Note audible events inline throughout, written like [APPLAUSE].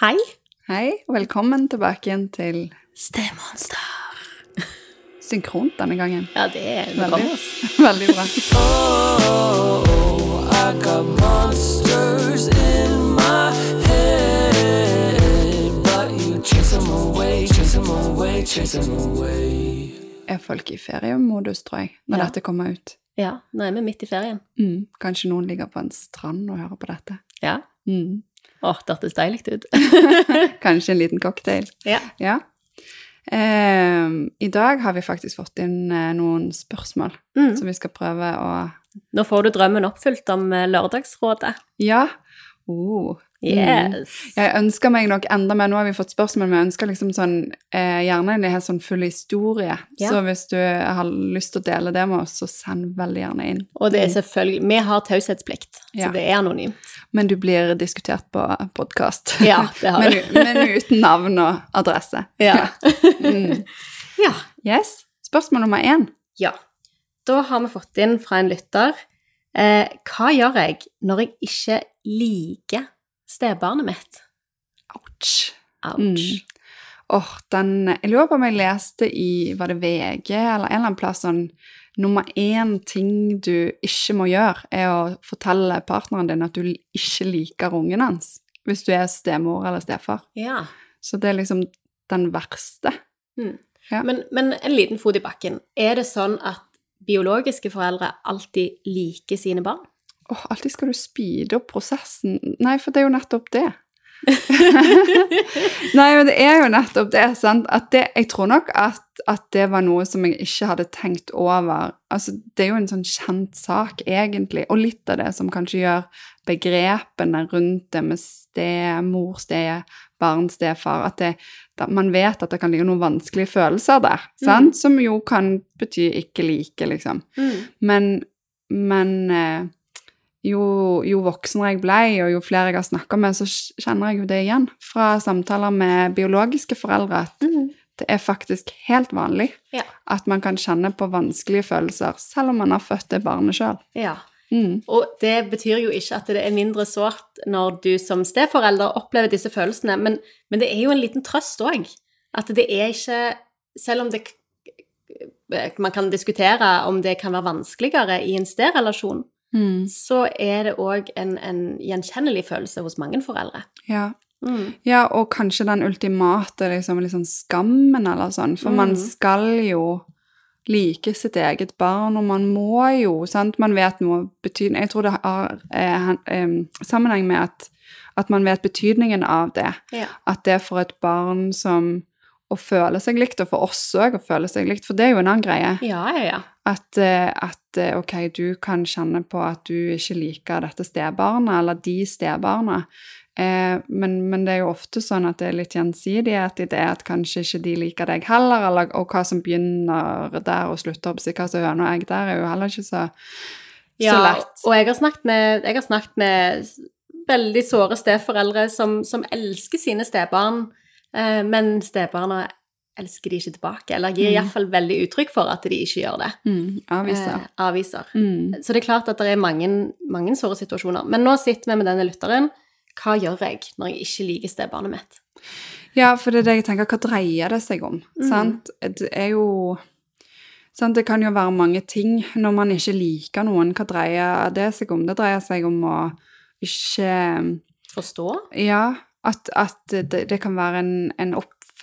Hei. Hei, og velkommen tilbake igjen til Stemonster. Synkront denne gangen. Ja, det er Veldig. bra. [LAUGHS] Veldig bra. Oh, I got monsters in my head, but you chase them away, chase them away, chase them away. Er folk i feriemodus, tror jeg, når Ja. dette kommer ut? Ja, nå er vi midt i ferien. Mm. Kanskje noen ligger på en strand og hører på dette. Ja. Mm. Åh, det hørtes deilig ut. [LAUGHS] Kanskje en liten cocktail. ja. Ja. Ehm, I dag har vi faktisk fått inn eh, noen spørsmål Mm. som vi skal prøve å Nå får du drømmen oppfylt om eh, Lørdagsrådet. Ja. Oh. Yes. Jeg ønsker meg nok enda mer, nå har vi fått spørsmål, men jeg ønsker liksom sånn, eh, gjerne en helt sånn full historie. Ja. Så hvis du har lyst til å dele det med oss, så send veldig gjerne inn. Og det er selvfølgelig Vi har taushetsplikt, Ja. så det er anonymt. Men du blir diskutert på podkast. Ja, det har [LAUGHS] men, du. [LAUGHS] men uten navn og adresse. Ja. Mm. [LAUGHS] ja. Yes. Spørsmål nummer én. Ja. Da har vi fått inn fra en lytter eh, Hva gjør jeg når jeg ikke liker stebarnet mitt? Ouch. Ouch. Mm. Oh, den Jeg lurer på om jeg leste i Var det VG eller en eller annen plass sånn Nummer én ting du ikke må gjøre, er å fortelle partneren din at du ikke liker ungen hans. Hvis du er stemor eller stefar. Ja. Så det er liksom den verste. Mm. Ja. Men, men en liten fot i bakken. Er det sånn at biologiske foreldre alltid liker sine barn? Åh, alltid skal du speede opp prosessen. Nei, for det er jo nettopp det. [LAUGHS] Nei, men det er jo nettopp det, sant. At det, jeg tror nok at, at det var noe som jeg ikke hadde tenkt over. Altså, det er jo en sånn kjent sak, egentlig. Og litt av det som kanskje gjør begrepene rundt det med stemor, stebarn, stefar At det, man vet at det kan ligge noen vanskelige følelser der, sant? Som jo kan bety ikke like, liksom. Mm. Men, men eh, jo, jo voksnere jeg ble, og jo flere jeg har snakka med, så kjenner jeg jo det igjen fra samtaler med biologiske foreldre, at Mm. det er faktisk helt vanlig Ja. at man kan kjenne på vanskelige følelser selv om man har født det barnet sjøl. ja. Mm. Og det betyr jo ikke at det er mindre sårt når du som steforelder opplever disse følelsene, men, men det er jo en liten trøst òg. At det er ikke Selv om det Man kan diskutere om det kan være vanskeligere i en sterelasjon, Mm. så er det òg en, en gjenkjennelig følelse hos mange foreldre. Ja. Mm. ja, og kanskje den ultimate liksom, liksom skammen eller sånn, for man Mm. skal jo like sitt eget barn, og man må jo, sant, man vet noe betydning Jeg tror det har eh, hen- sammenheng med at, at man vet betydningen av det. Ja. At det for et barn som å føle seg likt, og for oss òg å føle seg likt, for det er jo en annen greie. ja, ja, ja. At, eh, at eh, ok, du kan kjenne på at du ikke liker dette stebarnet, eller de stebarna. Eh, men, men det er jo ofte sånn at det er litt gjensidighet i det, at kanskje ikke de liker deg heller, eller, og hva som begynner der og slutter opp, så hva som høner og egg der, er jo heller ikke så, så Ja, lett. og jeg har snakket med, har snakket med veldig såre steforeldre som, som elsker sine stebarn, eh, men stebarna elsker de ikke tilbake, eller gir i Mm. hvert fall veldig uttrykk for at de ikke gjør det. Mm, avviser. Eh, avviser. Mm. Så det er klart at det er mange, mange såre situasjoner. Men nå sitter vi med denne lytteren. Hva gjør jeg når jeg ikke liker stebarnet mitt? Ja, for det er det jeg tenker, hva dreier det seg om? Mm. Sant? Det er jo sant? Det kan jo være mange ting når man ikke liker noen. Hva dreier det seg om? Det dreier seg om å ikke Forstå? Ja, at, at det, det kan være en, en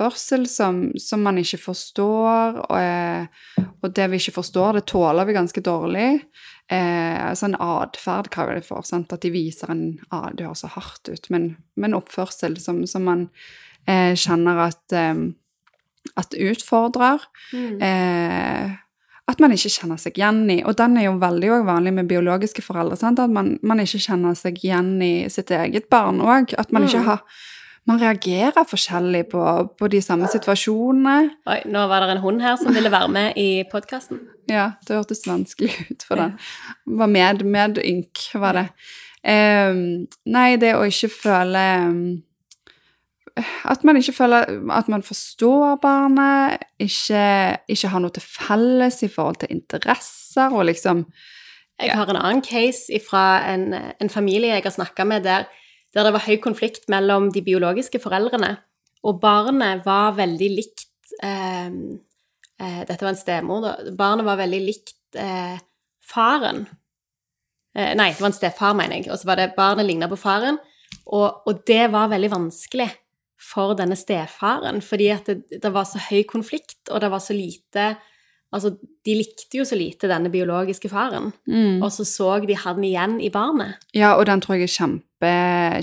oppførsel som, som man ikke forstår, og, eh, og det vi ikke forstår, det tåler vi ganske dårlig. Eh, altså en atferd, hva er det for? Sant? At de viser en ah, Det høres så hardt ut, men, men oppførsel som, som man eh, kjenner at, eh, at utfordrer. Mm. Eh, at man ikke kjenner seg igjen i. Og den er jo veldig vanlig med biologiske foreldre. Sant? At man, man ikke kjenner seg igjen i sitt eget barn òg. At man ikke Mm. har Man reagerer forskjellig på, på de samme situasjonene. Oi, nå var det en hund her som ville være med i podkasten. Ja, det hørtes vanskelig ut for den. Var med, med ynk, var det. Um, nei, det å ikke føle eh, At man ikke føler at man forstår barnet, ikke, ikke har noe til felles i forhold til interesser, og liksom Jeg har en annen case fra en, en familie jeg har snakka med, der der det var høy konflikt mellom de biologiske foreldrene. Og barnet var veldig likt eh, eh, Dette var en stemor, da. Barnet var veldig likt eh, faren. Eh, nei, det var en stefar, mener jeg. Og så var det barnet ligna på faren. Og, og det var veldig vanskelig for denne stefaren, fordi at det, det var så høy konflikt, og det var så lite Altså, de likte jo så lite denne biologiske faren, Mm. og så så de han igjen i barnet. Ja, og den tror jeg er kjempe,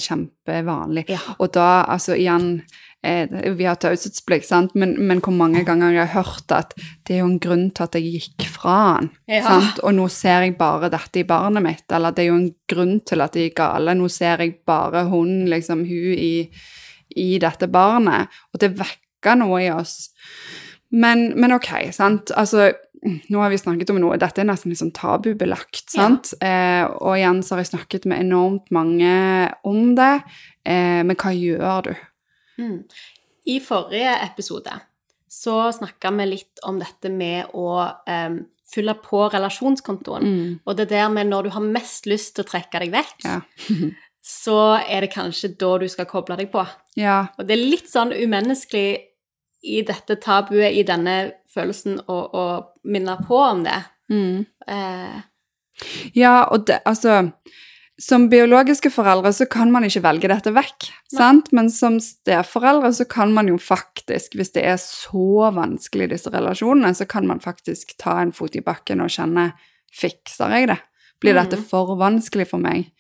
kjempevanlig. Ja. Og da, altså igjen eh, Vi har taushetsplikt, sant, men, men hvor mange ganger jeg har hørt at det er jo en grunn til at jeg gikk fra han, Ja. sant? og nå ser jeg bare dette i barnet mitt, eller det er jo en grunn til at det gikk gale, nå ser jeg bare hun, liksom hun i, i dette barnet, og det vekker noe i oss. Men, men ok, sant, altså nå har vi snakket om noe, dette er nesten litt sånn tabubelagt, Ja. Eh, og igjen så har jeg snakket med enormt mange om det, eh, men hva gjør du? Mm. I forrige episode så snakka vi litt om dette med å em, fylle på relasjonskontoen. Og det der med når du har mest lyst til å trekke deg vekk, Ja. [LAUGHS] så er det kanskje da du skal koble deg på. Ja, Og det er litt sånn umenneskelig i dette tabuet, i denne følelsen, å, å minne på om det. mm. Eh, ja og det, altså, som biologiske foreldre så kan man ikke velge dette vekk, sant? Men som steforeldre så kan man jo faktisk, hvis det er så vanskelig disse relasjonene, så kan man faktisk ta en fot i bakken og kjenne, fikser jeg det? Blir dette Mhm. for vanskelig for meg?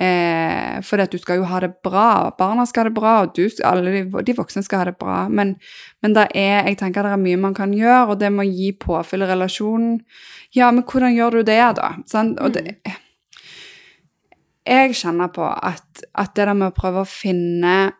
Eh, for at du skal jo ha det bra, barna skal ha det bra, og du, alle de, de voksne skal ha det bra. Men, men det er, jeg tenker det er mye man kan gjøre, og det må gi påfyll i relasjonen. Ja, men hvordan gjør du det, da? Sant? Og det, jeg kjenner på at, at det der med å prøve å finne,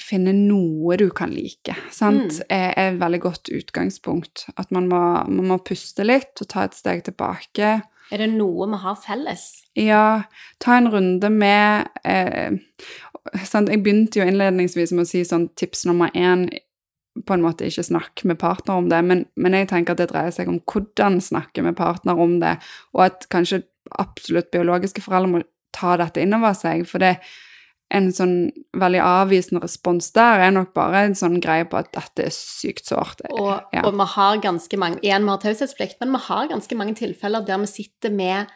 finne noe du kan like, sant, er, er et veldig godt utgangspunkt. At man må, man må puste litt og ta et steg tilbake. Er det noe vi har felles? Ja, ta en runde med eh, sant? Jeg begynte jo innledningsvis med å si sånn tips nummer én på en måte ikke snakke med partner om det, men, men jeg tenker at det dreier seg om hvordan snakke med partner om det, og at kanskje absolutt biologiske foreldre må ta dette innover seg, for det en sånn veldig avvisende respons der er nok bare en sånn greie på at dette er sykt sårt. Og, Ja. og vi har ganske mange Igjen, vi har taushetsplikt, men vi har ganske mange tilfeller der vi sitter med,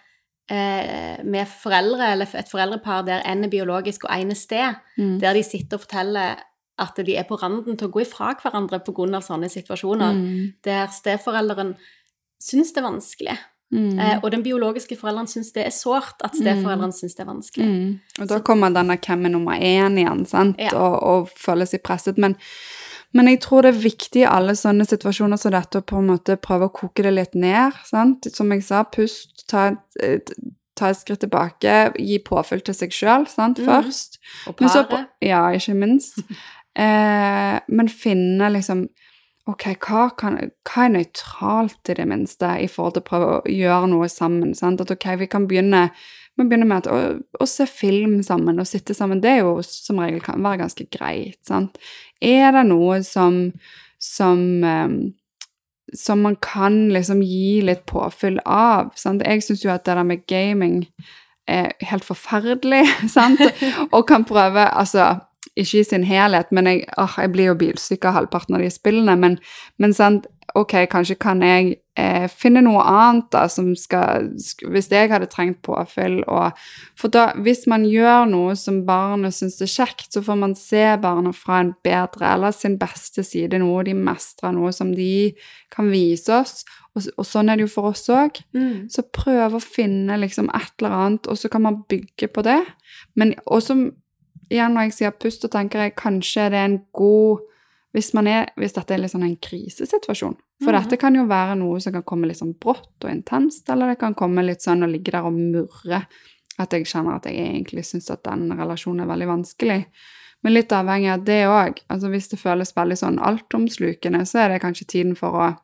eh, med foreldre, eller et foreldrepar der en er biologisk og en er sted, Mm. der de sitter og forteller at de er på randen til å gå ifra hverandre pga. sånne situasjoner, Mm. der steforelderen syns det er vanskelig. Mm. Eh, og den biologiske forelderen syns det er sårt at steforeldrene syns det er vanskelig. Mm. Og da kommer denne hvem er nummer én igjen, sant? Ja. Og, og føler seg presset. Men, men jeg tror det er viktig i alle sånne situasjoner som dette å på en måte prøve å koke det litt ned. sant? Som jeg sa, pust, ta ta et skritt tilbake, gi påfyll til seg sjøl mm. først. Og Men paret Ja, ikke minst. [LAUGHS] Eh, men finne liksom Ok, hva, kan, hva er nøytralt i det minste i forhold til å prøve å gjøre noe sammen? Sant? At ok, vi kan begynne, vi begynner med at, å, å se film sammen og sitte sammen. Det er jo som regel kan være ganske greit. Sant? Er det noe som, som, eh, som man kan liksom gi litt påfyll av? Sant? Jeg syns jo at det der med gaming er helt forferdelig, [LAUGHS] sant? Og kan prøve, altså ikke i sin helhet, men jeg, åh, jeg blir jo bilsyk av halvparten av de spillene. Men, men sant, ok, kanskje kan jeg eh, finne noe annet da, som skal Hvis jeg hadde trengt påfyll og For da, hvis man gjør noe som barnet syns er kjekt, så får man se barnet fra en bedre eller sin beste side, noe de mestrer, noe som de kan vise oss. Og, og sånn er det jo for oss òg. Mm. Så prøv å finne liksom et eller annet, og så kan man bygge på det. Men også igjen når jeg sier pust, så tenker jeg kanskje det er en god hvis, man er, hvis dette er sånn en krisesituasjon. For Mhm. dette kan jo være noe som kan komme litt sånn brått og intenst, eller det kan komme litt sånn å ligge der og murre. At jeg kjenner at jeg egentlig syns at den relasjonen er veldig vanskelig. Men litt avhengig av det òg. Altså hvis det føles veldig sånn altomslukende, så er det kanskje tiden for å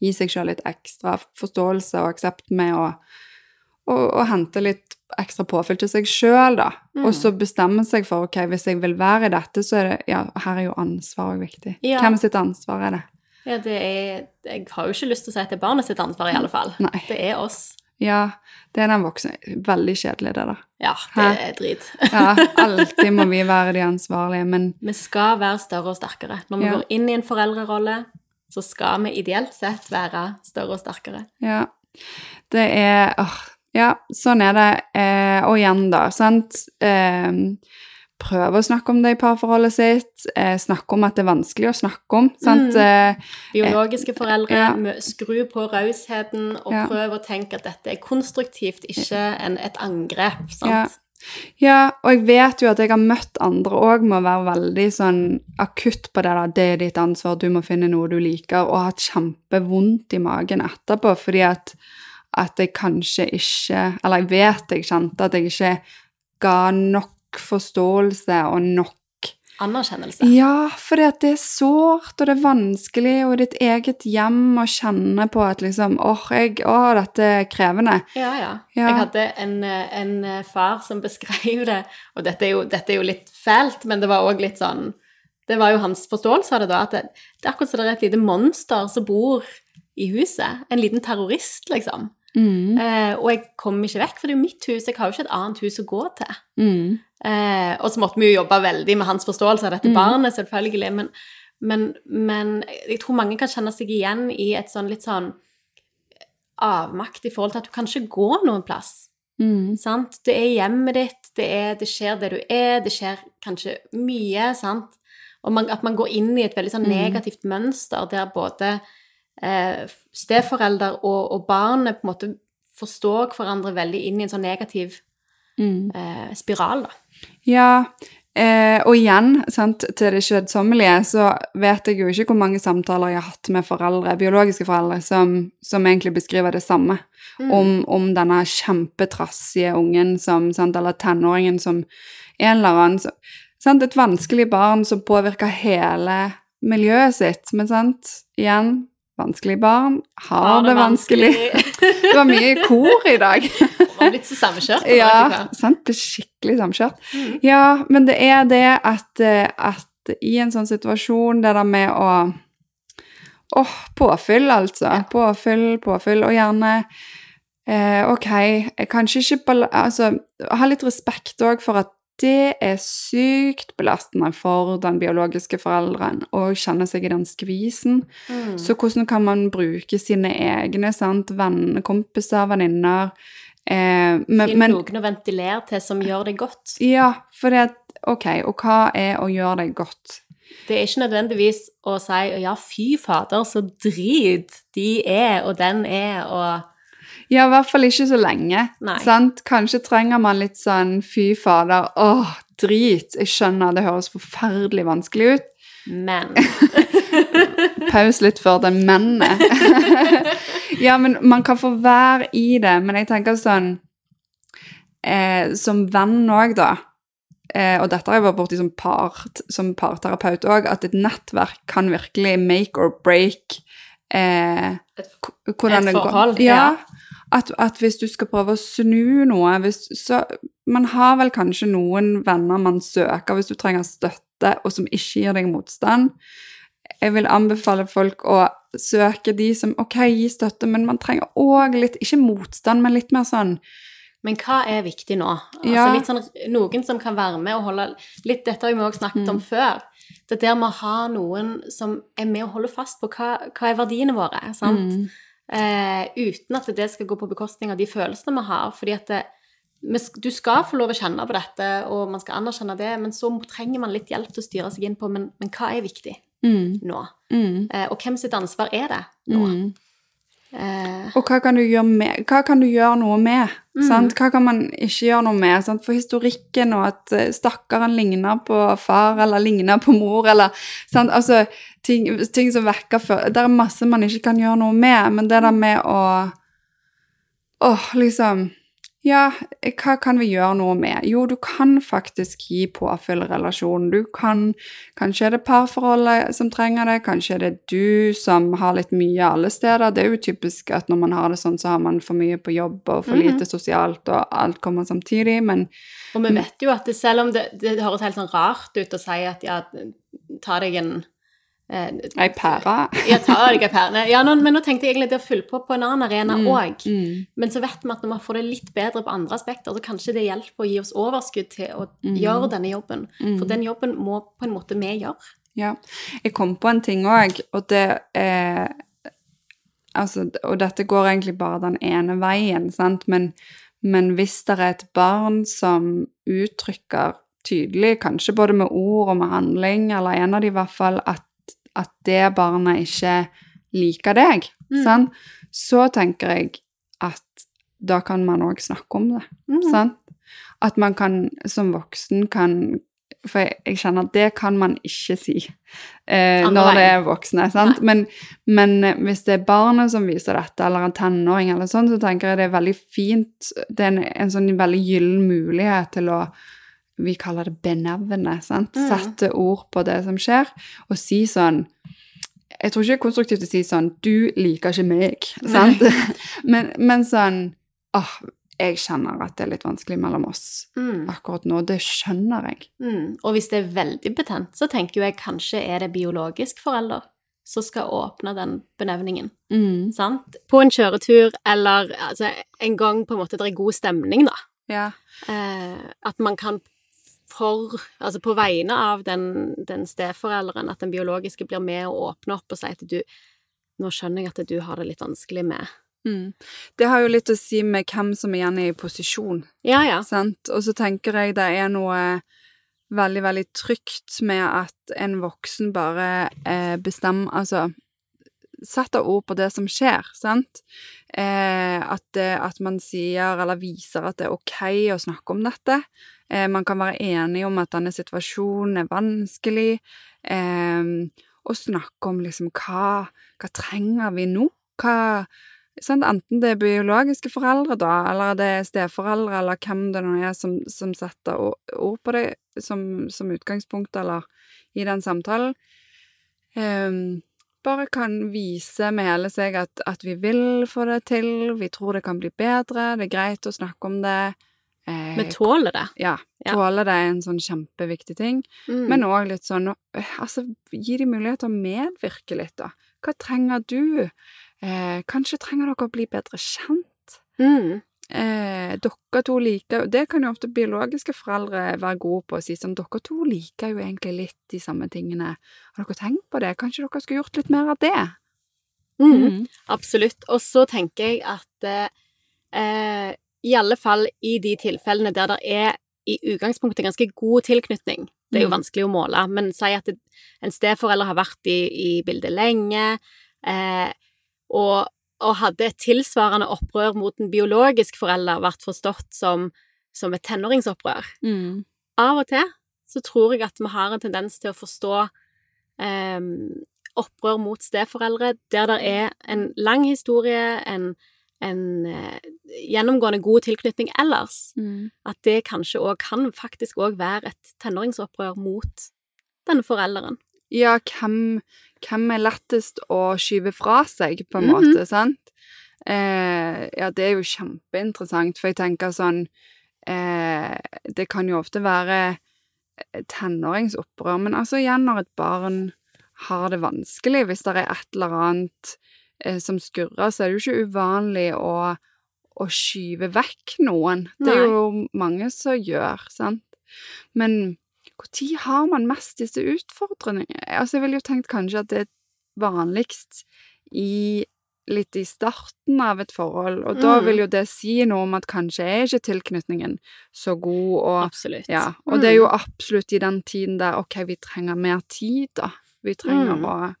gi seg sjøl litt ekstra forståelse og aksept med å og, og hente litt ekstra påfyll til seg sjøl, da. Mm. Og så bestemme seg for ok, hvis jeg vil være i dette, så er det Ja, her er jo ansvar òg viktig. Ja. Hvem sitt ansvar er det? Ja, det er Jeg har jo ikke lyst til å si at det er barnet sitt ansvar, i alle fall. Nei. Det er oss. Ja, det er den voksne. Veldig kjedelig, det der. Ja, det Hæ? er drit. Ja, [LAUGHS] alltid må vi være de ansvarlige, men Vi skal være større og sterkere. Når vi Ja. går inn i en foreldrerolle, så skal vi ideelt sett være større og sterkere. ja. Det er åh, Ja, sånn er det. Eh, og igjen, da, sant. Eh, prøve å snakke om det i parforholdet sitt. Eh, snakke om at det er vanskelig å snakke om. Sant? Mm. Eh, Biologiske foreldre, Ja. skru på rausheten og Ja. prøv å tenke at dette er konstruktivt, ikke en, et angrep. Sant? Ja. Ja, og jeg vet jo at jeg har møtt andre òg med å være veldig sånn akutt på det der 'det er ditt ansvar, du må finne noe du liker', og hatt kjempevondt i magen etterpå fordi at, at jeg kanskje ikke Eller jeg vet jeg kjente at jeg ikke ga nok forståelse og nok Anerkjennelse. Ja, for det er sårt, og det er vanskelig, og ditt eget hjem å kjenne på at liksom åh, jeg, åh, dette er krevende. Ja, ja. Ja. Jeg hadde en, en far som beskrev det, og dette er jo, dette er jo litt fælt, men det var òg litt sånn Det var jo hans forståelse av det da, at det, det er akkurat som det er et lite monster som bor i huset. En liten terrorist, liksom. Mm, Eh, og jeg kommer ikke vekk, for det er jo mitt hus. Jeg har jo ikke et annet hus å gå til. mm, Eh, og så måtte vi jo jobbe veldig med hans forståelse av dette Mm. barnet, selvfølgelig. Men, men, men jeg tror mange kan kjenne seg igjen i et sånn litt sånn avmakt i forhold til at du kan ikke gå noen plass. mm, Sant? Det er hjemmet ditt, det, er, det skjer det du er, det skjer kanskje mye, sant? Og man, at man går inn i et veldig sånn Mm. negativt mønster der både eh, steforelder og, og barnet på en måte forstår hverandre veldig inn i en sånn negativ mm. eh, spiral, da. Ja, eh, og igjen, sant, til det kjedsommelige, så vet jeg jo ikke hvor mange samtaler jeg har hatt med foreldre, biologiske foreldre, som, som egentlig beskriver det samme. Mm. Om, om denne kjempetrassige ungen som, sant, eller tenåringen som en eller annen sant, Et vanskelig barn som påvirker hele miljøet sitt, men sant, igjen, vanskelig barn har, det vanskelig. [LAUGHS] Det var mye kor i dag. Man har blitt så samkjørt. Ja, sant? Ble skikkelig samkjørt. Mm. Ja, men det er det at, eh, at i en sånn situasjon, det der med å Åh, påfyll, altså. Ja. Påfyll, påfyll, og gjerne eh, Ok, kanskje ikke Altså, ha litt respekt òg for at det er sykt belastende for den biologiske forelderen å kjenne seg i den skvisen. Mm. Så hvordan kan man bruke sine egne sant, venner, kompiser, venninner eh, Finn noen å ventilere til som gjør det godt. ja, for det Ok, og hva er å gjøre deg godt? Det er ikke nødvendigvis å si ja, fy fader, så drit de er, og den er, og Ja, i hvert fall ikke så lenge. Sant? Kanskje trenger man litt sånn fy fader, åh, drit. Jeg skjønner det høres forferdelig vanskelig ut. Men [LAUGHS] Paus litt før det mennet. [LAUGHS] ja, men man kan få være i det, men jeg tenker sånn eh, Som venn òg, da. Eh, og dette har jeg vært borti som, part, som parterapeut òg, at et nettverk kan virkelig make or break eh, Et- det går. forhold, Ja. At, at hvis du skal prøve å snu noe hvis, så Man har vel kanskje noen venner man søker hvis du trenger støtte, og som ikke gir deg motstand. Jeg vil anbefale folk å søke de som ok, gi støtte, men man trenger òg litt Ikke motstand, men litt mer sånn Men hva er viktig nå? Altså Ja. litt sånn, noen som kan være med og holde litt, Dette har vi også snakket Mm. om før. Det der med å ha noen som er med og holder fast på hva, hva er verdiene våre. sant? Mm. Eh, uten at det skal gå på bekostning av de følelsene vi har. fordi at det, du skal få lov å kjenne på dette, og man skal anerkjenne det, men så trenger man litt hjelp til å styre seg inn på men, men hva er viktig Mm, nå? mm, Eh, og hvem sitt ansvar er det nå? mm. Eh, Og hva kan med, hva kan du gjøre noe med? Mm. Sant? Hva kan man ikke gjøre noe med? Sant? For historikken og at eh, stakkaren ligner på far eller ligner på mor, eller sant? Altså, ting, ting som vekker før Det er masse man ikke kan gjøre noe med, men det der med å Åh, liksom Ja, hva kan vi gjøre noe med? Jo, du kan faktisk gi påfyll relasjonen. Du kan Kanskje er det parforholdet som trenger det, kanskje er det du som har litt mye alle steder. Det er jo typisk at når man har det sånn, så har man for mye på jobb og for Mhm. lite sosialt, og alt kommer samtidig, men Og vi vet jo at det, selv om det, det høres helt sånn rart ut å si at ja, ta deg en Ei pære. [LAUGHS] Ja, ta deg ei pære. Ja, nå, men nå tenkte jeg egentlig det å fylle på på en annen arena òg. Mm. Men så vet vi at når vi får det litt bedre på andre aspekter, så kanskje det hjelper å gi oss overskudd til å Mm. gjøre denne jobben. For den jobben må på en måte vi gjøre. Ja. Jeg kom på en ting òg, og det er Altså, og dette går egentlig bare den ene veien, sant, men, men hvis det er et barn som uttrykker tydelig, kanskje både med ord og med handling, eller en av de i hvert fall, at, at det barnet ikke liker deg, Mm. sant, så tenker jeg at da kan man òg snakke om det. Mm. Sant? At man kan, som voksen kan For jeg, jeg kjenner at det kan man ikke si eh, når det er voksne. sant? Men, men eh, hvis det er barnet som viser dette, eller en tenåring, eller sånn, så tenker jeg det er veldig fint Det er en, en sånn veldig gyllen mulighet til å Vi kaller det benevne. sant? Mm. Sette ord på det som skjer, og si sånn jeg tror ikke det er konstruktivt å si sånn 'Du liker ikke meg', sant? [LAUGHS] men, men sånn åh, jeg kjenner at det er litt vanskelig mellom oss Mm. akkurat nå. Det skjønner jeg. Mm. Og hvis det er veldig betent, så tenker jo jeg kanskje er det biologisk forelder som skal åpne den benevningen. Sant? På en kjøretur, eller altså, en gang på en måte det er god stemning, da. Ja. Eh, at man kan for Altså på vegne av den, den steforelderen, at den biologiske blir med å åpne opp og si at du Nå skjønner jeg at du har det litt vanskelig med Mm. Det har jo litt å si med hvem som igjen er i posisjon, Ja, ja. sant? Og så tenker jeg det er noe veldig, veldig trygt med at en voksen bare eh, bestemmer Altså setter ord på det som skjer, sant? Eh, at, det, at man sier eller viser at det er ok å snakke om dette. Eh, man kan være enig om at denne situasjonen er vanskelig. Eh, og snakke om liksom hva, hva trenger vi nå? Hva sant? Enten det er biologiske foreldre, da, eller det er steforeldre, eller hvem det nå er som, som setter ord på det som, som utgangspunkt, eller i den samtalen. Um, bare kan vise med hele seg at, at vi vil få det til, vi tror det kan bli bedre, det er greit å snakke om det. Eh, Vi tåler det. ja, Tåler tåle det er en sånn kjempeviktig ting. Mm. Men òg litt sånn øh, Altså, gi de mulighet til å medvirke litt, da. Hva trenger du? Eh, kanskje trenger dere å bli bedre kjent? mm. Eh, dere to liker Det kan jo ofte biologiske foreldre være gode på å si sånn Dere to liker jo egentlig litt de samme tingene. Har dere tenkt på det? Kanskje dere skulle gjort litt mer av det? Mm. Absolutt. Og så tenker jeg at eh, eh, i alle fall i de tilfellene der det er i utgangspunktet ganske god tilknytning, det er jo Mm. vanskelig å måle, men si at det, en steforelder har vært i, i bildet lenge, eh, og, og hadde et tilsvarende opprør mot en biologisk forelder vært forstått som, som et tenåringsopprør. Mm. Av og til så tror jeg at vi har en tendens til å forstå eh, opprør mot steforeldre der det er en lang historie, en, en eh, gjennomgående god tilknytning ellers. Mm. At det kanskje òg kan faktisk òg være et tenåringsopprør mot denne forelderen. Ja, hvem, hvem er lettest å skyve fra seg, på en Mhm. måte, sant? Eh, ja, det er jo kjempeinteressant, for jeg tenker sånn eh, Det kan jo ofte være tenåringsopprør, men altså igjen når et barn har det vanskelig, hvis det er et eller annet som skurrer, så er det jo ikke uvanlig å, å skyve vekk noen. Det er Nei. jo mange som gjør, sant? Men når har man mest disse utfordringene? Altså, jeg ville jo tenkt kanskje at det er vanligst i litt i starten av et forhold, og da Mm. vil jo det si noe om at kanskje er ikke tilknytningen så god, og Absolutt. ja, og det er jo Mm. absolutt i den tiden der ok, vi trenger mer tid, da. Vi trenger Mm. å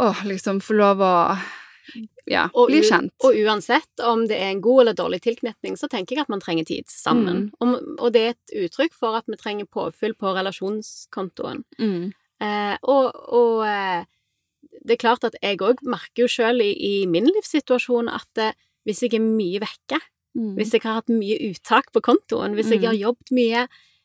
å liksom få lov å ja, Og bli kjent. Og uansett om det er en god eller dårlig tilknytning, så tenker jeg at man trenger tid sammen. Mm. Og, og det er et uttrykk for at vi trenger påfyll på relasjonskontoen. Mm. Eh, og og eh, det er klart at jeg òg merker jo sjøl i, i min livssituasjon at eh, hvis jeg er mye vekke, Mm. hvis jeg har hatt mye uttak på kontoen, hvis jeg Mm. har jobbet mye,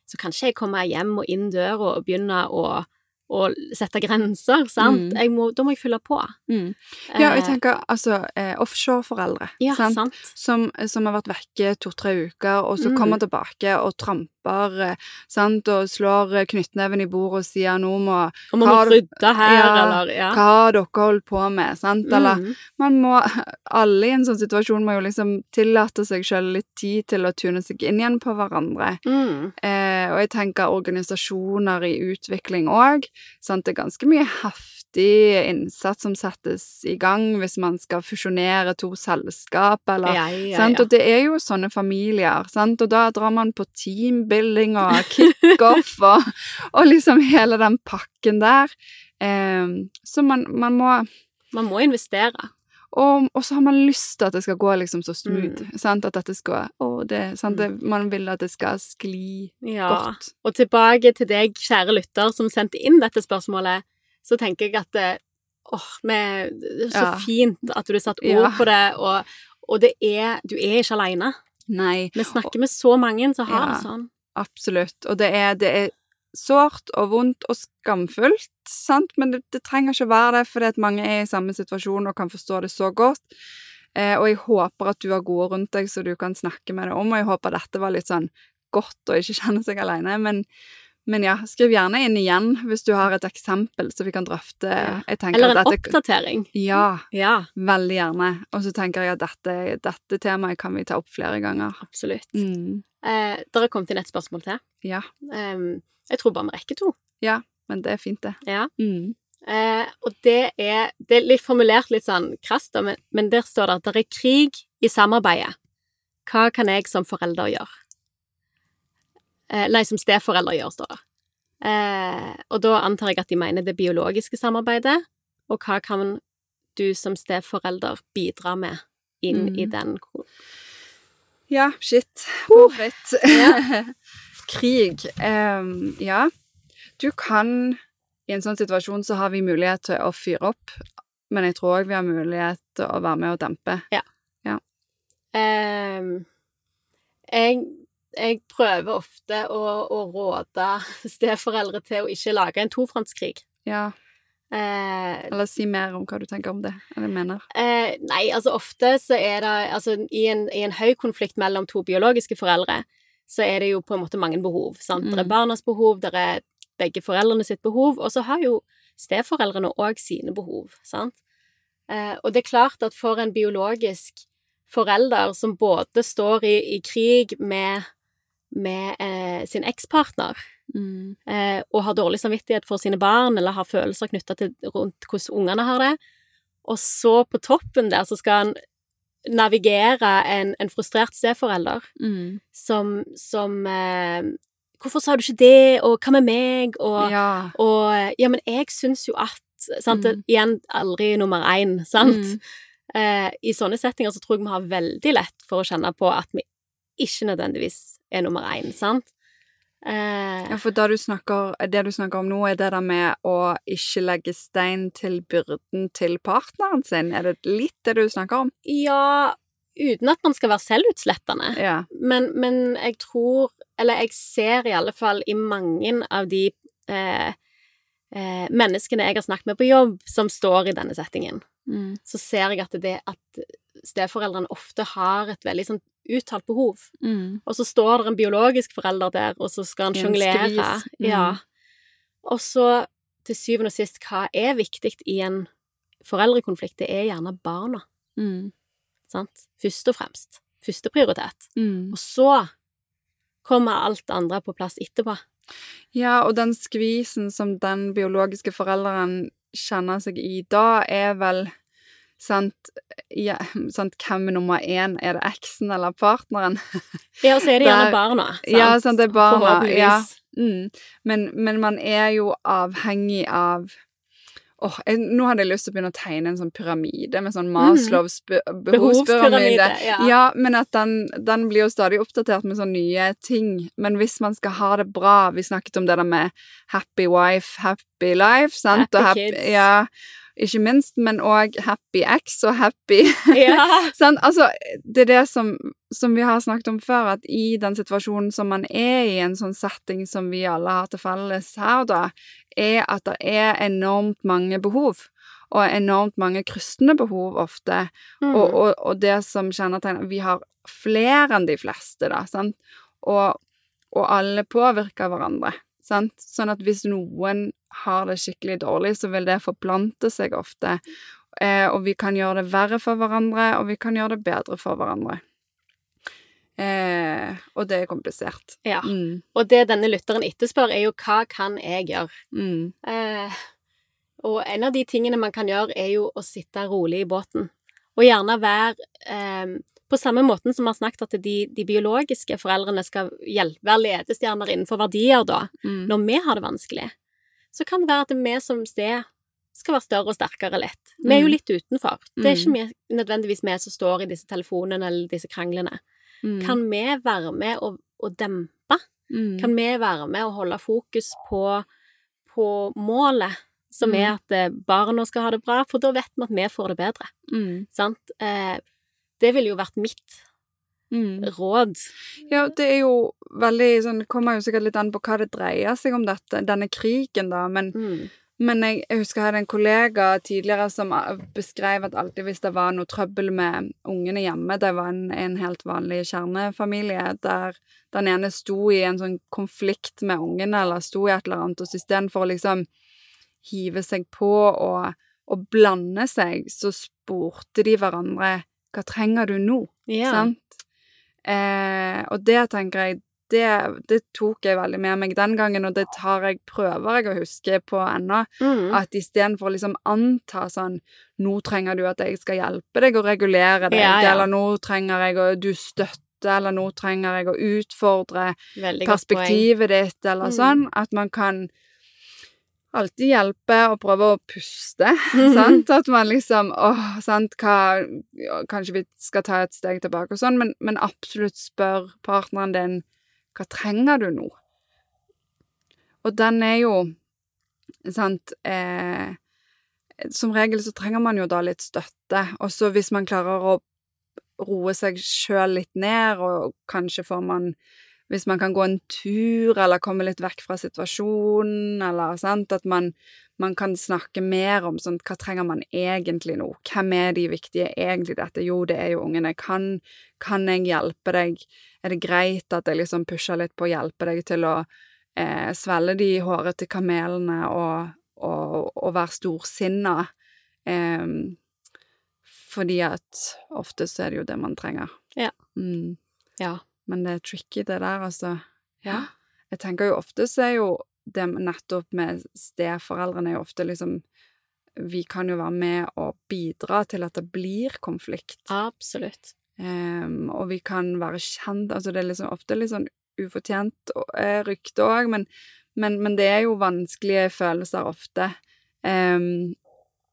så kan ikke jeg komme hjem og inn døra og begynne å å sette grenser, sant? Mm. Må, da må jeg fylle på. Mm. Ja, jeg Eh, tenker altså eh, offshoreforeldre, ja, sant? sant. Som, som har vært vekke to-tre uker, og så Mm. kommer tilbake og tramper, eh, sant, og slår eh, knyttneven i bordet og sier nå må Og man må rydde her, Ja, eller Ja. Hva har dere holdt på med, sant? Eller Mm. man må Alle i en sånn situasjon må jo liksom tillate seg selv litt tid til å tune seg inn igjen på hverandre. Mm. Eh, og jeg tenker organisasjoner i utvikling òg. Det er ganske mye heftig innsats som settes i gang hvis man skal fusjonere to selskap, eller Ja, ja, sant? ja. Og det er jo sånne familier, sant? og da drar man på teambuilding og kickoff [LAUGHS] og, og liksom hele den pakken der. Eh, så man, man må Man må investere. Og, og så har man lyst til at det skal gå liksom så smooth. Mm. Sant? At dette skal å, det, sant? Det, Man vil at det skal skli Ja. godt. Og tilbake til deg, kjære lytter, som sendte inn dette spørsmålet, så tenker jeg at det, åh, med, det er så Ja. fint at du satte ord Ja. på det, og, og det er, du er ikke alene. Nei, Vi snakker med så mange som har det sånn. absolutt. Og det er, det er sårt og vondt og skamfullt, sant? men det, det trenger ikke være det, fordi at mange er i samme situasjon og kan forstå det så godt. Eh, og jeg håper at du har gode rundt deg, så du kan snakke med det om, og jeg håper dette var litt sånn godt å ikke [LAUGHS] kjenne seg alene. Men, men ja, skriv gjerne inn igjen hvis du har et eksempel, så vi kan drøfte. Eller en dette, oppdatering. Ja, Ja, veldig gjerne. Og så tenker jeg at dette, dette temaet kan vi ta opp flere ganger. absolutt. Mm, Eh, der er kommet inn et spørsmål til. ja, Em, jeg tror bare vi rekker to. Ja, men det er fint, det. Ja. Mm. Eh, og det er, det er litt formulert litt sånn krast, men, men der står det at det er krig i samarbeidet. Hva kan jeg som forelder gjøre? Eh, nei, som steforelder gjør, står det. Eh, og da antar jeg at de mener det biologiske samarbeidet, og hva kan du som steforelder bidra med inn i Mm. den ko- Ja, shit. Pommes Ja. [LAUGHS] Krig. Um, ja. Du kan I en sånn situasjon så har vi mulighet til å fyre opp, men jeg tror òg vi har mulighet til å være med og dempe. Ehm, jeg, jeg prøver ofte å, å råde steforeldre til å ikke lage en tofrontskrig. Ja. Eh, Eller si mer om hva du tenker om det, eller mener. eh, nei, altså ofte så er det Altså i en, i en høy konflikt mellom to biologiske foreldre, så er det jo på en måte mange behov. Sant? Det er Mm. barnas behov, det er begge foreldrene sitt behov, og så har jo steforeldrene òg sine behov, sant. Eh, og det er klart at for en biologisk forelder som både står i, i krig med, med eh, sin ekspartner, Mm. eh, og har dårlig samvittighet for sine barn, eller har følelser knytta til rundt hvordan ungene har det, og så på toppen der så skal han navigere en, en frustrert steforelder Mm. som, som eh, Hvorfor sa du ikke det, og hva med meg, og Ja. og ja, men jeg syns jo at sant, Mm. Igjen aldri nummer én, sant? Mm. Eh, I sånne settinger så tror jeg vi har veldig lett for å kjenne på at vi ikke nødvendigvis er nummer én, sant? Eh, Ja, for du, snakker, det du snakker om nå, er det der med å ikke legge stein til byrden til partneren sin. Er det litt det du snakker om? ja, uten at man skal være selvutslettende. Ja. Men, men jeg tror, eller jeg ser i alle fall i mange av de eh, eh, menneskene jeg har snakket med på jobb som står i denne settingen, Mm. så ser jeg at det at steforeldrene ofte har et veldig sånn uttalt behov. Mm. Og så står det en biologisk forelder der, og så skal han sjonglere. Mm. Ja. Og så, til syvende og sist, hva er viktig i en foreldrekonflikt? Det er gjerne barna, Mm. sant? Først og fremst. Førsteprioritet. Mm. Og så kommer alt andre på plass etterpå. Ja, og den skvisen som den biologiske forelderen kjenner seg i da, er vel sant, ja, sant Hvem er nummer én? Er det eksen eller partneren? [LAUGHS] Ja, og så er det gjerne barna. Sant? Ja, sant, det er barna, ja. Mm. Men, men man er jo avhengig av Åh, jeg, Nå hadde jeg lyst til å begynne å tegne en sånn pyramide med sånn Maslows be behovspyramide. Ja. Ja, men at den, den blir jo stadig oppdatert med sånne nye ting. Men hvis man skal ha det bra Vi snakket om det der med happy wife, happy life, sant? Happy og kids. Ja, ikke minst, men òg happy ex og happy Ja. [LAUGHS] sånn, Altså, det er det som, som vi har snakket om før, at i den situasjonen som man er i, en sånn setting som vi alle har til felles her, da, er at det er enormt mange behov. Og enormt mange kryssende behov ofte. Mm. Og, og, og det som kjennetegner Vi har flere enn de fleste, da, sant? Og, og alle påvirker hverandre. Sant? Sånn at hvis noen har det skikkelig dårlig, så vil det forplante seg ofte. Eh, og vi kan gjøre det verre for hverandre, og vi kan gjøre det bedre for hverandre. Eh, og det er komplisert. Ja. Mm, Og det denne lytteren etterspør, er jo hva kan jeg gjøre? mm, Eh, og en av de tingene man kan gjøre, er jo å sitte rolig i båten. Og gjerne være eh, På samme måten som vi har snakket at de, de biologiske foreldrene skal hjelpe, være ledestjerner innenfor verdier, da, mm, når vi har det vanskelig, så kan det være at vi som sted skal være større og sterkere litt. Vi er jo Mm. litt utenfor. Det er ikke vi, nødvendigvis vi som står i disse telefonene eller disse kranglene. mm, Kan vi være med og, og dempe? mm, Kan vi være med og holde fokus på, på målet, som er at eh, barna skal ha det bra? For da vet vi at vi får det bedre, mm, sant? Eh, det ville jo vært mitt mm. råd. Ja, det er jo veldig sånn kommer jo sikkert litt an på hva det dreier seg om dette, denne krigen, da, men, Mm. men jeg, jeg husker jeg hadde en kollega tidligere som eh, beskrev at alltid hvis det var noe trøbbel med ungene hjemme Det var en, en helt vanlig kjernefamilie der den ene sto i en sånn konflikt med ungene, eller sto i et eller annet, og istedenfor å liksom hive seg på og, og blande seg, så spurte de hverandre hva trenger du nå? Ja. Sant? Eh, og det tenker jeg det, det tok jeg veldig med meg den gangen, og det tar jeg, prøver jeg å huske på ennå. Mm. At istedenfor å liksom anta sånn Nå trenger du at jeg skal hjelpe deg å regulere deg, Ja, ja. eller nå trenger jeg å du støtte, eller nå trenger jeg å utfordre perspektivet ditt, eller Mm. sånn. At man kan alltid hjelpe å prøve å puste, [LAUGHS] sant? At man liksom åh, sant, hva Kanskje vi skal ta et steg tilbake og sånn, men, men absolutt spør partneren din hva trenger du nå? Og den er jo Sant eh, Som regel så trenger man jo da litt støtte, og så hvis man klarer å roe seg sjøl litt ned, og kanskje får man hvis man kan gå en tur, eller komme litt vekk fra situasjonen, eller sant, at man, man kan snakke mer om sånn, hva trenger man egentlig nå? Hvem er de viktige egentlig dette? Jo, det er jo ungene. Kan, kan jeg hjelpe deg? Er det greit at jeg liksom pusher litt på å hjelpe deg til å eh, svelle de hårete kamelene og, og, og være storsinna? Eh, fordi at ofte så er det jo det man trenger. Ja. Mm. Ja. Men det er tricky, det der, altså. Ja. Jeg tenker jo ofte så er jo det nettopp med steforeldrene er jo ofte liksom Vi kan jo være med og bidra til at det blir konflikt. Absolutt. Um, og vi kan være kjent Altså, det er liksom ofte litt sånn ufortjent eh, rykte òg, men, men, men det er jo vanskelige følelser ofte um,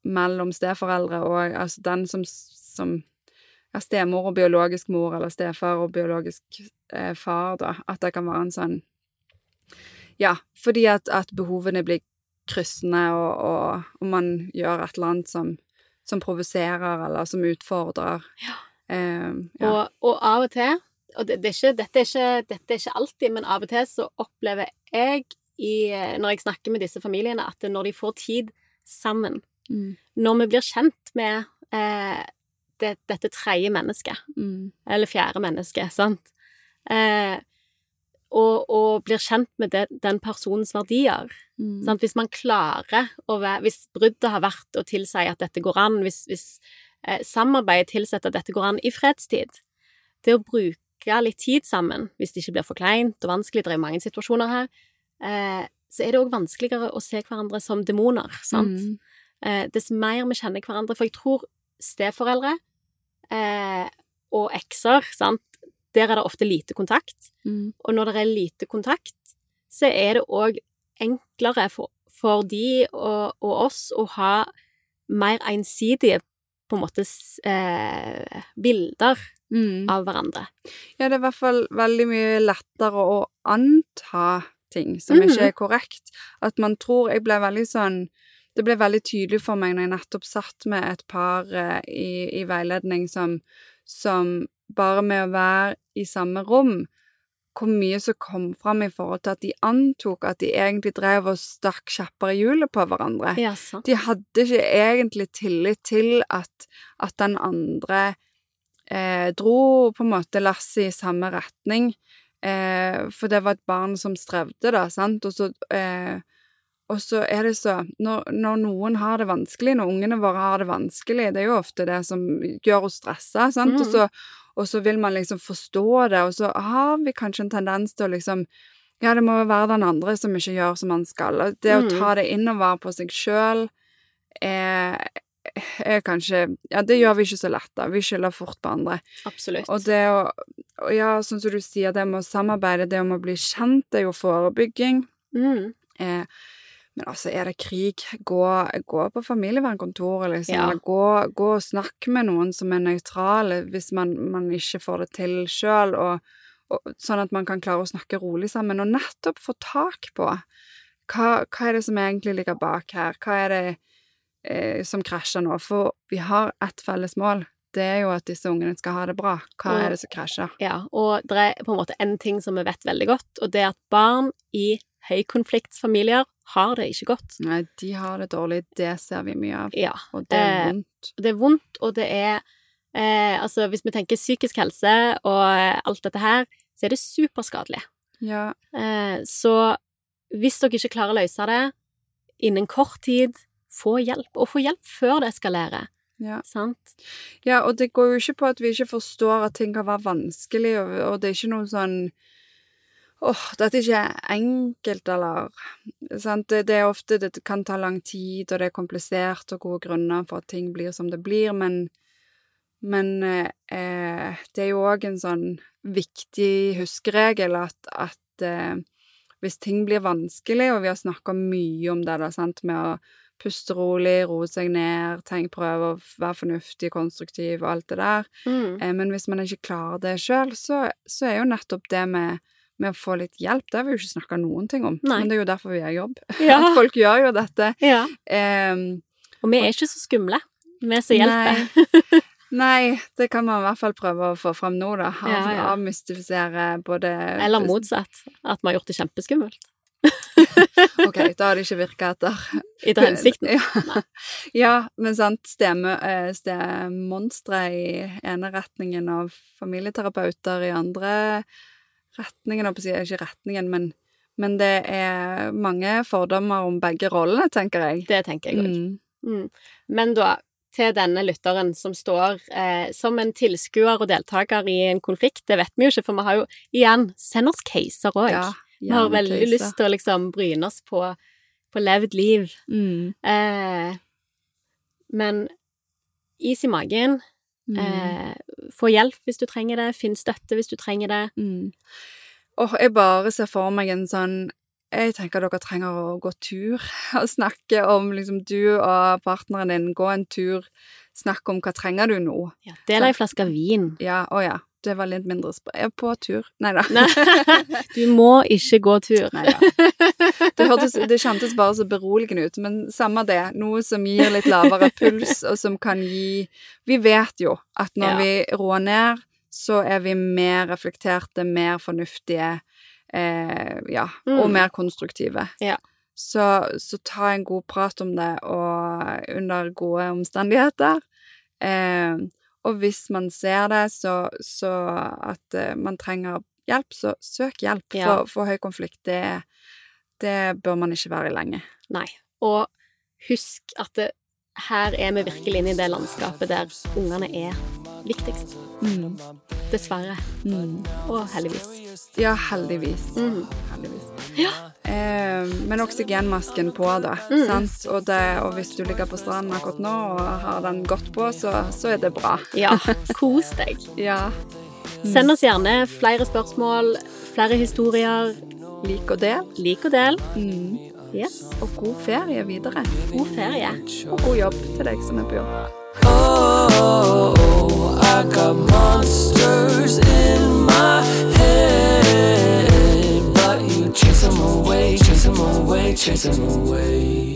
mellom steforeldre og altså den som, som ja, stemor og biologisk mor, eller stefar og biologisk eh, far, da. At det kan være en sånn Ja, fordi at, at behovene blir kryssende, og, og, og man gjør et eller annet som, som provoserer, eller som utfordrer. Ja. Eh, ja. Og, og av og til, og det, det er ikke, dette, er ikke, dette er ikke alltid, men av og til så opplever jeg, i, når jeg snakker med disse familiene, at når de får tid sammen, Mm, når vi blir kjent med eh, det, dette tredje mennesket, mm, eller fjerde mennesket, sant, eh, og, og blir kjent med det, den personens verdier, mm, Sant? Hvis man klarer å være Hvis bruddet har vært å tilsi at dette går an, hvis, hvis eh, samarbeidet tilsetter at dette går an i fredstid, det å bruke litt tid sammen, hvis det ikke blir for kleint og vanskelig, det er mange situasjoner her, eh, så er det òg vanskeligere å se hverandre som demoner, sant? mm, Eh, dess mer vi kjenner hverandre, for jeg tror steforeldre eh, og ekser, sant, der er det ofte lite kontakt. mm, Og når det er lite kontakt, så er det òg enklere for, for de og, og oss å ha mer ensidige på en måte eh, bilder mm. av hverandre. Ja, det er i hvert fall veldig mye lettere å anta ting som mm. ikke er korrekt. At man tror Jeg ble veldig sånn Det ble veldig tydelig for meg når jeg nettopp satt med et par eh, i, i veiledning som, som bare med å være i samme rom hvor mye som kom fram i forhold til at de antok at de egentlig drev og stakk kjapper i hjulet på hverandre. Ja. De hadde ikke egentlig tillit til at, at den andre eh, dro på en måte lasset i samme retning. Eh, for det var et barn som strevde, da, sant, og så eh, og så er det så når, når noen har det vanskelig, når ungene våre har det vanskelig, det er jo ofte det som gjør oss stressa, sant, Mm. og, så, og så vil man liksom forstå det, og så har vi kanskje en tendens til å liksom Ja, det må jo være den andre som ikke gjør som han skal. Og det å Mm. ta det innover på seg sjøl er, er kanskje Ja, det gjør vi ikke så lett, da. Vi skylder fort på andre. Absolutt. Og det å Ja, sånn som du sier, det med å samarbeide, det med å bli kjent, det er jo forebygging. Mm. Eh, men altså, er det krig, gå, gå på familievernkontoret, liksom. Ja. Eller gå, gå og snakke med noen som er nøytrale, hvis man, man ikke får det til sjøl, sånn at man kan klare å snakke rolig sammen, og nettopp få tak på hva, hva er det som egentlig ligger bak her, hva er det eh, som krasjer nå? For vi har ett felles mål, det er jo at disse ungene skal ha det bra. Hva er det som krasjer? Ja, og det er på en måte en ting som vi vet veldig godt, og det er at barn i høykonfliktsfamilier har det ikke godt. Nei, de har det dårlig, det ser vi mye av, Ja. og det er Eh, vondt. Det er vondt, og det er eh, Altså, hvis vi tenker psykisk helse og eh, alt dette her, så er det superskadelig. Ja. Eh, så hvis dere ikke klarer å løse det innen kort tid, få hjelp. Og få hjelp før det eskalerer. Ja. Sant? Ja, og det går jo ikke på at vi ikke forstår at ting kan være vanskelig, og, og det er ikke noe sånn Åh, dette er ikke enkelt, eller sant? Det, det er ofte Det kan ta lang tid, og det er komplisert, og gode grunner for at ting blir som det blir, men men eh, det er jo òg en sånn viktig huskeregel at, at eh, hvis ting blir vanskelig, og vi har snakka mye om det, da, sant, med å puste rolig, roe seg ned, tenk, prøve å være fornuftig, konstruktiv og alt det der, Mm. eh, men hvis man ikke klarer det sjøl, så, så er jo nettopp det med, med å få litt hjelp, det har vi jo ikke snakka noen ting om, Nei. men det er jo derfor vi har jobb. [LAUGHS] Ja. At folk gjør jo dette. ja. Um, Og vi er ikke så skumle, vi som hjelper. Nei. [LAUGHS] Nei, det kan man i hvert fall prøve å få fram nå, da. Av, Ja, ja. Avmystifisere både Eller motsatt. At vi har gjort det kjempeskummelt. [LAUGHS] Ok, da har det ikke virka etter Etter hensikten. Ja, ja men sant, stemme, eh, stemonstre i ene retningen av familieterapeuter i andre retningen, og ikke retningen, men, men det er mange fordommer om begge rollene, tenker jeg. Det tenker jeg òg. Mm. Mm. Men da, til denne lytteren som står eh, som en tilskuer og deltaker i en konflikt, det vet vi jo ikke, for vi har jo igjen Send oss caser òg. Ja, vi har veldig caser. lyst til å liksom bryne oss på, på levd liv. Mm. Eh, men is i magen. Mm. Eh, få hjelp hvis du trenger det. Finn støtte hvis du trenger det. Mm. Og jeg bare ser for meg en sånn Jeg tenker dere trenger å gå tur og snakke om liksom du og partneren din. Gå en tur, snakke om hva trenger du nå. Ja, Del ei flaske vin. Ja, å ja. Det var litt mindre sp... Jeg er på tur. Nei da. [LAUGHS] Du må ikke gå tur. Nei da. Det, hørtes, det kjentes bare så beroligende ut, men samme det. Noe som gir litt lavere puls, og som kan gi Vi vet jo at når Ja. vi roer ned, så er vi mer reflekterte, mer fornuftige, eh, ja, Mm. og mer konstruktive. Ja. Så, så ta en god prat om det, og under gode omstendigheter. Eh, og hvis man ser det, så, så at eh, man trenger hjelp, så søk hjelp. Ja. For, for høy konflikt, det, det bør man ikke være i lenge. Nei. Og husk at det, her er vi virkelig inne i det landskapet der ungene er viktigst. Dessverre. Og heldigvis. Ja, heldigvis. Mm. heldigvis. Ja. Eh, men oksygenmasken på, da. Mm. Sant? Og, det, og hvis du ligger på stranden akkurat nå og har den godt på, så, så er det bra. Ja, [LAUGHS] kos deg. Ja. Send oss gjerne flere spørsmål, flere historier. Lik og del. Lik og del. Mm. Yes. Og god ferie videre. God ferie. Og god jobb til deg som er på jobb. Oh, I got monsters in my head, chase them away, chase them away, chase them away.